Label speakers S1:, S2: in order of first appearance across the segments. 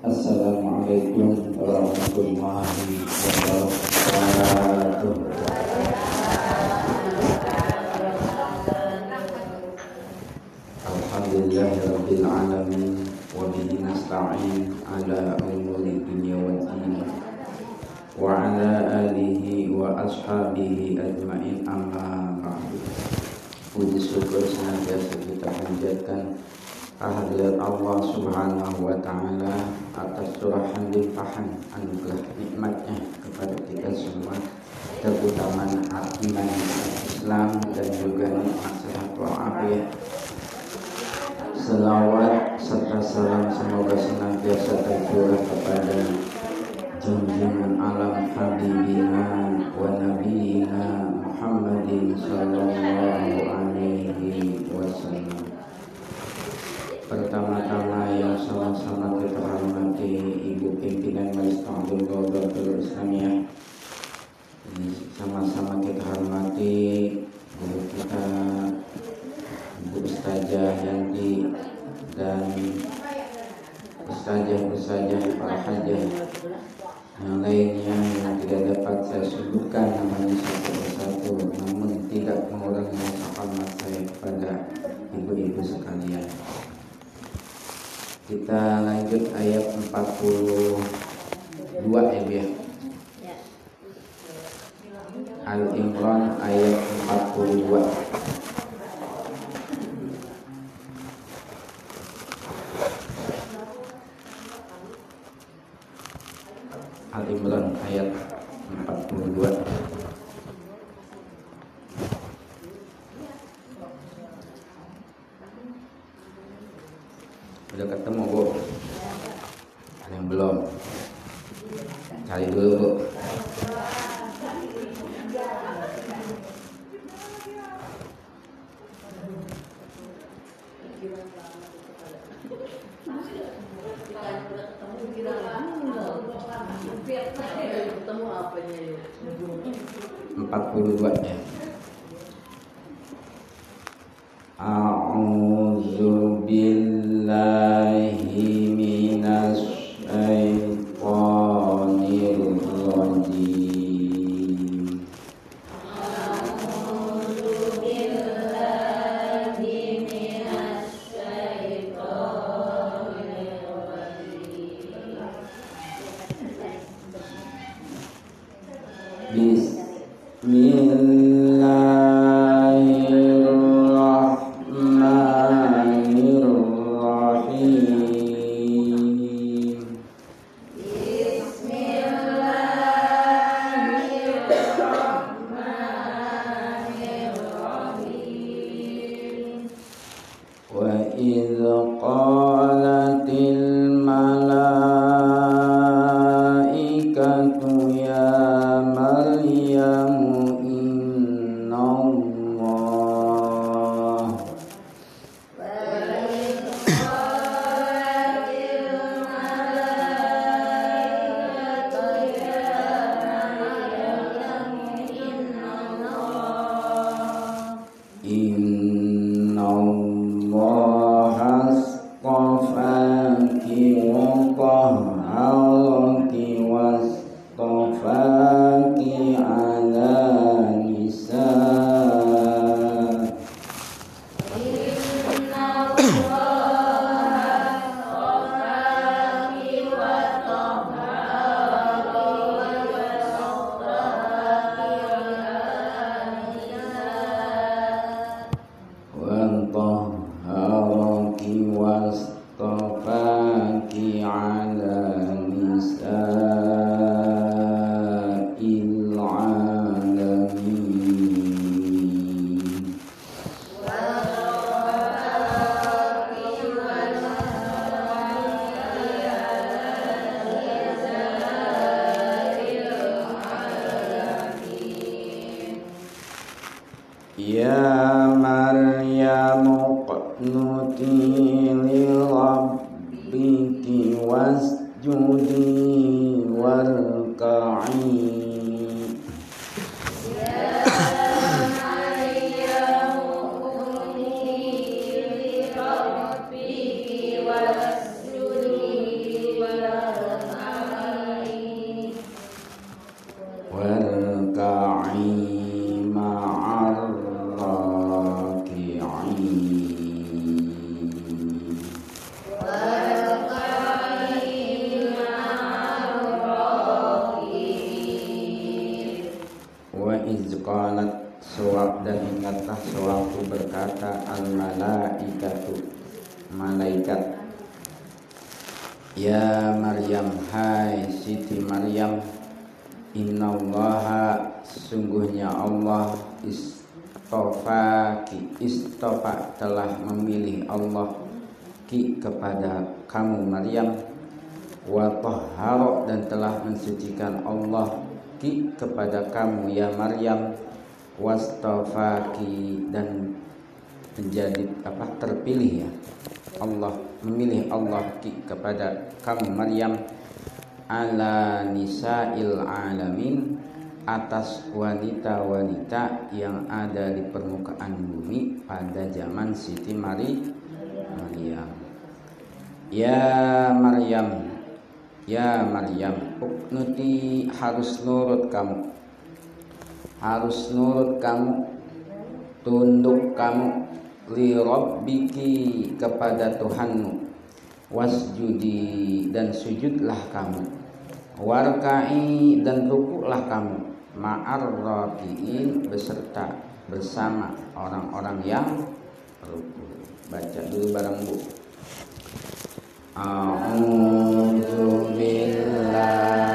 S1: السلام عليكم ورحمة الله وبركاته. الحمد لله رب العالمين وبه نستعين على أمور الدنيا والدين. وعلى آله وأصحابه أجمعين أما بعد. Puji syukur senantiasa kita panjatkan kehadirat Allah Subhanahu wa taala atas curahan limpahan anugerah nikmatnya kepada kita semua terutama iman Islam dan juga nikmat sehat walafiat. Selawat serta salam semoga senantiasa tercurah kepada junjungan alam Habibina wa Nabiyina Muhammadin sallallahu alaihi wasallam. Pertama-tama yang sama-sama kita hormati Ibu Pimpinan Majelis Ta'lim Daudatul Islamiyah sama-sama kita hormati Guru kita Ibu Ustazah Yanti Dan Ustazah-Ustazah para hajah. Yang lainnya yang tidak dapat saya sebutkan namanya satu persatu Namun tidak mengurangi hormat saya kepada ibu-ibu sekalian kita lanjut ayat 42 ya biar. Al Imran ayat 42. Istofa telah memilih Allah ki kepada kamu Maryam. Wa dan telah mensucikan Allah ki kepada kamu ya Maryam. Wastafaki dan menjadi apa? Terpilih ya. Allah memilih Allah ki kepada kamu Maryam. Ala nisa'il alamin atas wanita-wanita yang ada di permukaan bumi pada zaman Siti Mari Maryam ya Maryam Ya Maryam, uknuti harus nurut kamu. Harus nurut kamu, tunduk kamu li rabbiki kepada Tuhanmu. Wasjudi dan sujudlah kamu. Warkai dan rukuklah kamu ma'ar rabiin beserta bersama orang-orang yang rukun baca dulu bareng bu. A'udzu billahi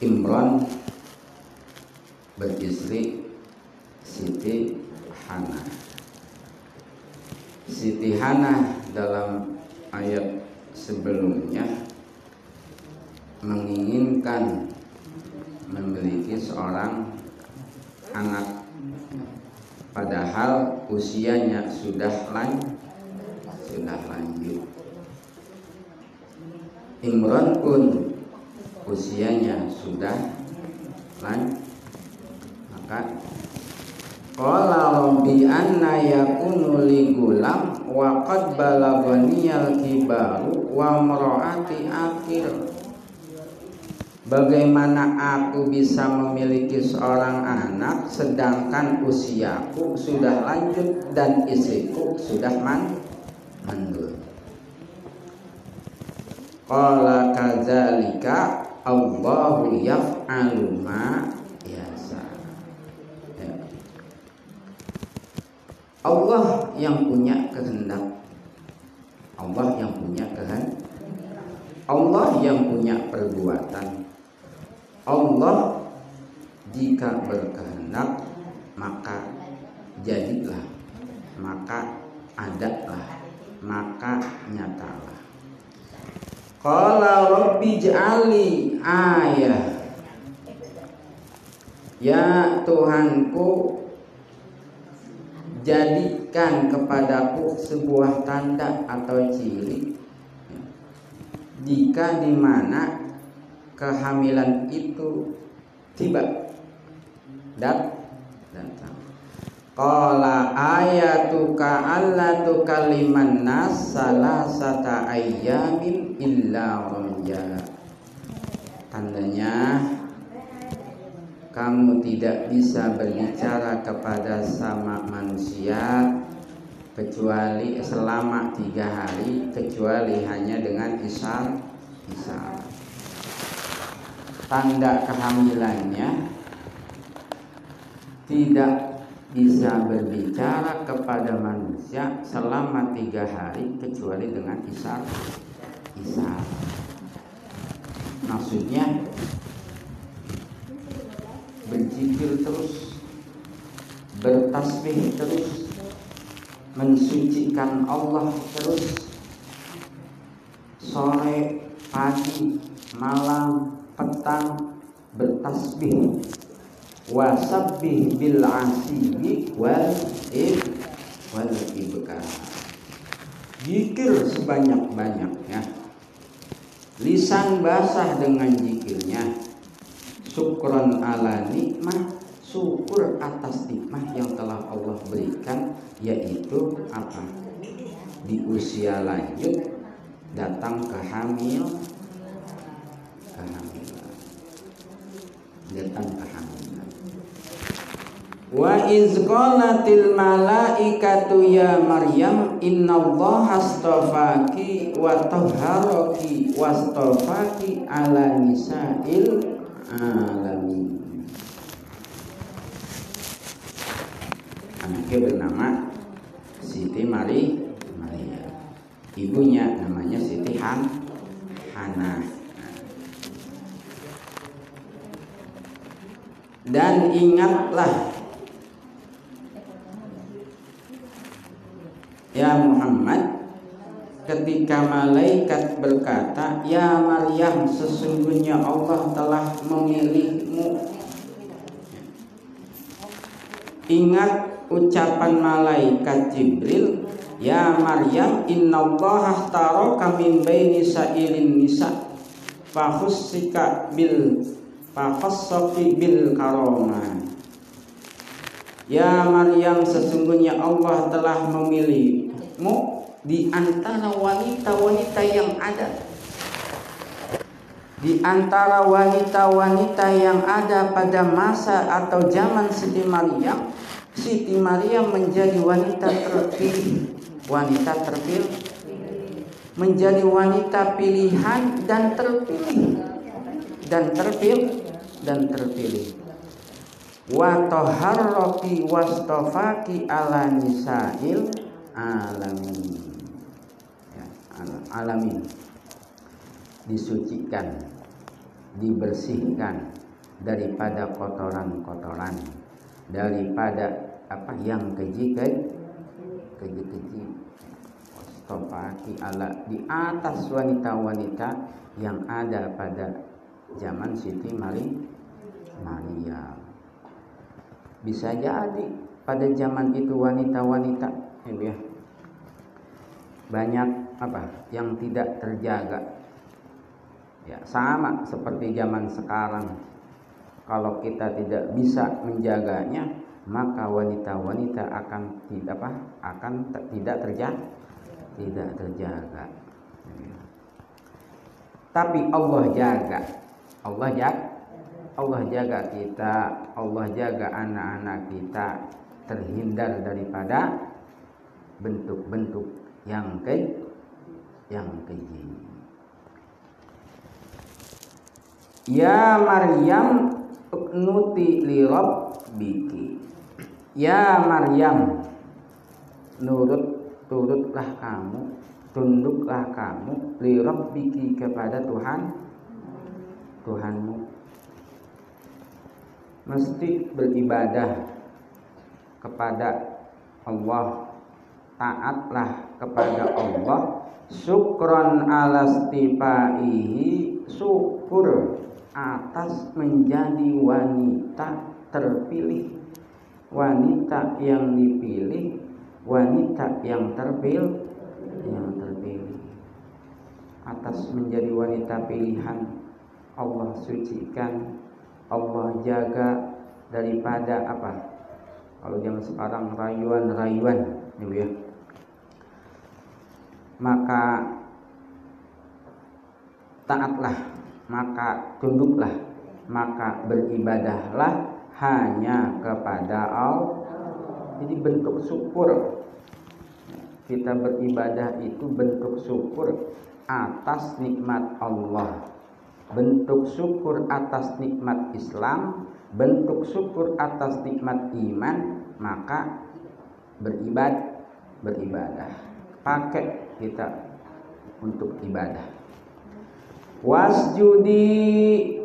S1: Imran beristri Siti Hana. Siti Hana dalam ayat sebelumnya menginginkan memiliki seorang anak padahal usianya sudah lan sudah lanjut. Imran pun usianya sudah lan maka Qala rabbi anna yakunu li gulam wa qad balagani al-kibaru wa mraati akhir Bagaimana aku bisa memiliki seorang anak sedangkan usiaku sudah lanjut dan istriku sudah man mandul. Qala kadzalika Allahu yaf'alu ma yasa. Ya. Allah yang punya kehendak. Allah yang punya kehendak. Allah yang punya perbuatan. Allah jika berkehendak maka jadilah, maka adalah, maka nyatalah. Qala rabbi ja'ali ayah. Ya Tuhanku Jadikan kepadaku sebuah tanda atau ciri. Jika di mana kehamilan itu tiba dat Qala ayatuka alla tukalliman nas salasata ayyamin illa ramja. Tandanya kamu tidak bisa berbicara kepada sama manusia kecuali selama tiga hari kecuali hanya dengan isyarat isyarat tanda kehamilannya tidak bisa berbicara kepada manusia selama tiga hari kecuali dengan isar. Isar. Maksudnya berzikir terus bertasbih terus mensucikan Allah terus sore pagi malam petang bertasbih wasabbih bil asiyi wal ib wal ibkar. Zikir sebanyak-banyaknya. Lisan basah dengan zikirnya. Syukron ala nikmah Syukur atas nikmah yang telah Allah berikan Yaitu apa? Di usia lanjut Datang ke hamil. Kehamilan Datang ke Wa iz qalatil malaikatu ya Maryam innallaha astafaki wa tahharaki wastafaki ala nisa'il alamin. Anaknya bernama Siti Mari Maria. Ibunya namanya Siti Han Hana. Dan ingatlah Ya Muhammad ketika malaikat berkata Ya Maryam sesungguhnya Allah telah memilihmu. Ingat ucapan malaikat Jibril Ya Maryam innallaha taraka min baini sa'ilin nisa fahussika bil fakhassaki bil karomah Ya Maryam sesungguhnya Allah telah memilihmu di antara wanita-wanita yang ada. Di antara wanita-wanita yang ada pada masa atau zaman Siti Maryam Siti Maryam menjadi wanita terpilih. Wanita terpilih. Menjadi wanita pilihan dan terpilih. Dan terpilih dan terpilih wa taharraki wastafaki ala nisail alamin. Ya, alamin. Disucikan dibersihkan daripada kotoran-kotoran daripada apa yang keji keji keji wastafaki ala di atas wanita-wanita yang ada pada zaman Siti Mari Maria bisa jadi. Pada zaman itu wanita-wanita ya, banyak apa yang tidak terjaga. Ya sama seperti zaman sekarang. Kalau kita tidak bisa menjaganya maka wanita-wanita akan tidak apa akan tidak terjaga tidak terjaga. Ya. tapi Allah jaga. Allah jaga Allah jaga kita, Allah jaga anak-anak kita terhindar daripada bentuk-bentuk yang ke yang keji. Ya Maryam nuti li rabbiki. Ya Maryam nurut turutlah kamu, tunduklah kamu li rabbiki kepada Tuhan Tuhanmu mesti beribadah kepada Allah. Taatlah kepada Allah. Syukron alastifaihi syukur atas menjadi wanita terpilih. Wanita yang dipilih wanita yang terpilih yang terpilih. Atas menjadi wanita pilihan Allah sucikan Allah jaga daripada apa? Kalau zaman sekarang rayuan-rayuan, ya. Maka taatlah, maka tunduklah, maka beribadahlah hanya kepada Allah. Jadi bentuk syukur kita beribadah itu bentuk syukur atas nikmat Allah bentuk syukur atas nikmat Islam, bentuk syukur atas nikmat iman, maka beribad beribadah. Pakai kita untuk ibadah. Wasjudi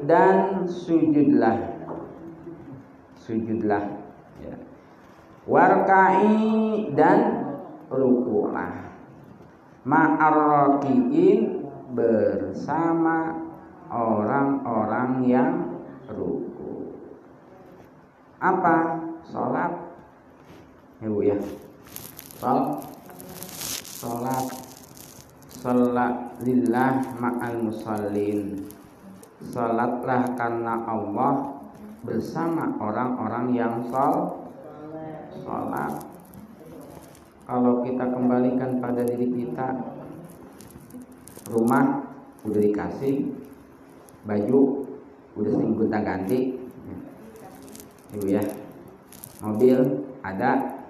S1: dan sujudlah. Sujudlah ya. Warkai dan rukulah. Ma'arrakiin bersama orang-orang yang ruku. Apa? Salat. Ya Bu ya. Salat. Salat. Salat lillah ma'al musallin. Salatlah karena Allah bersama orang-orang yang sol salat. Kalau kita kembalikan pada diri kita, rumah udah dikasih, baju udah sering gonta ganti ibu ya. Mobil ada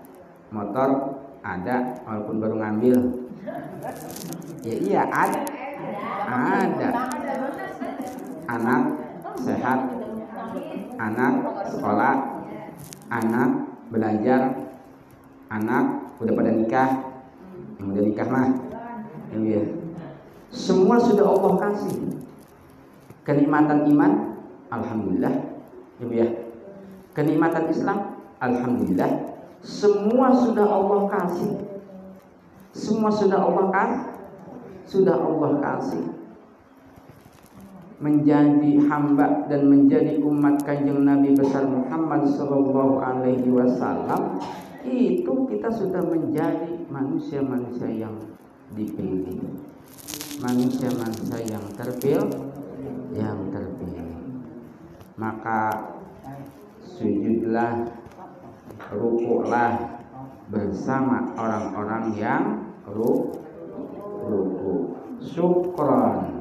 S1: motor ada walaupun baru ngambil. Ya iya ada ada. Anak sehat anak sekolah anak belajar anak udah pada nikah. Yang udah nikah mah ya semua sudah Allah kasih Kenikmatan iman, alhamdulillah. Ibu ya. Kenikmatan Islam, alhamdulillah. Semua sudah Allah kasih. Semua sudah Allah kasih. Sudah Allah kasih. Menjadi hamba dan menjadi umat kanjeng Nabi besar Muhammad Sallallahu Alaihi Wasallam itu kita sudah menjadi manusia-manusia yang dipilih, manusia-manusia yang terpilih yang terpilih. Maka sujudlah rukuklah bersama orang-orang yang ruku syukron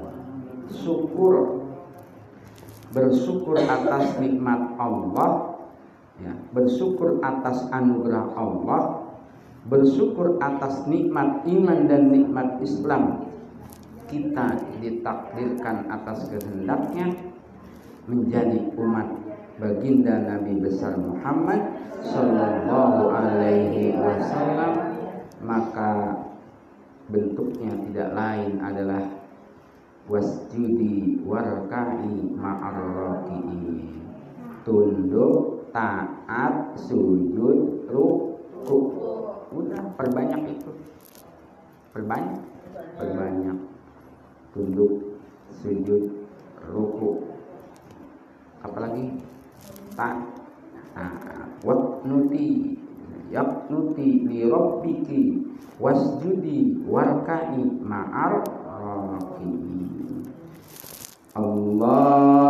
S1: syukur. Bersyukur atas nikmat Allah ya, bersyukur atas anugerah Allah. Bersyukur atas nikmat iman dan nikmat Islam kita ditakdirkan atas kehendaknya menjadi umat baginda Nabi besar Muhammad Sallallahu Alaihi Wasallam maka bentuknya tidak lain adalah wasjudi warkai ma'arraki'in tunduk taat sujud ruku. Udah perbanyak itu. Perbanyak? Perbanyak tunduk, sujud, ruku. Apalagi? Tak nah, nuti nuti li rabbiki wasjudi warkai ma'ar rakiin Allahumma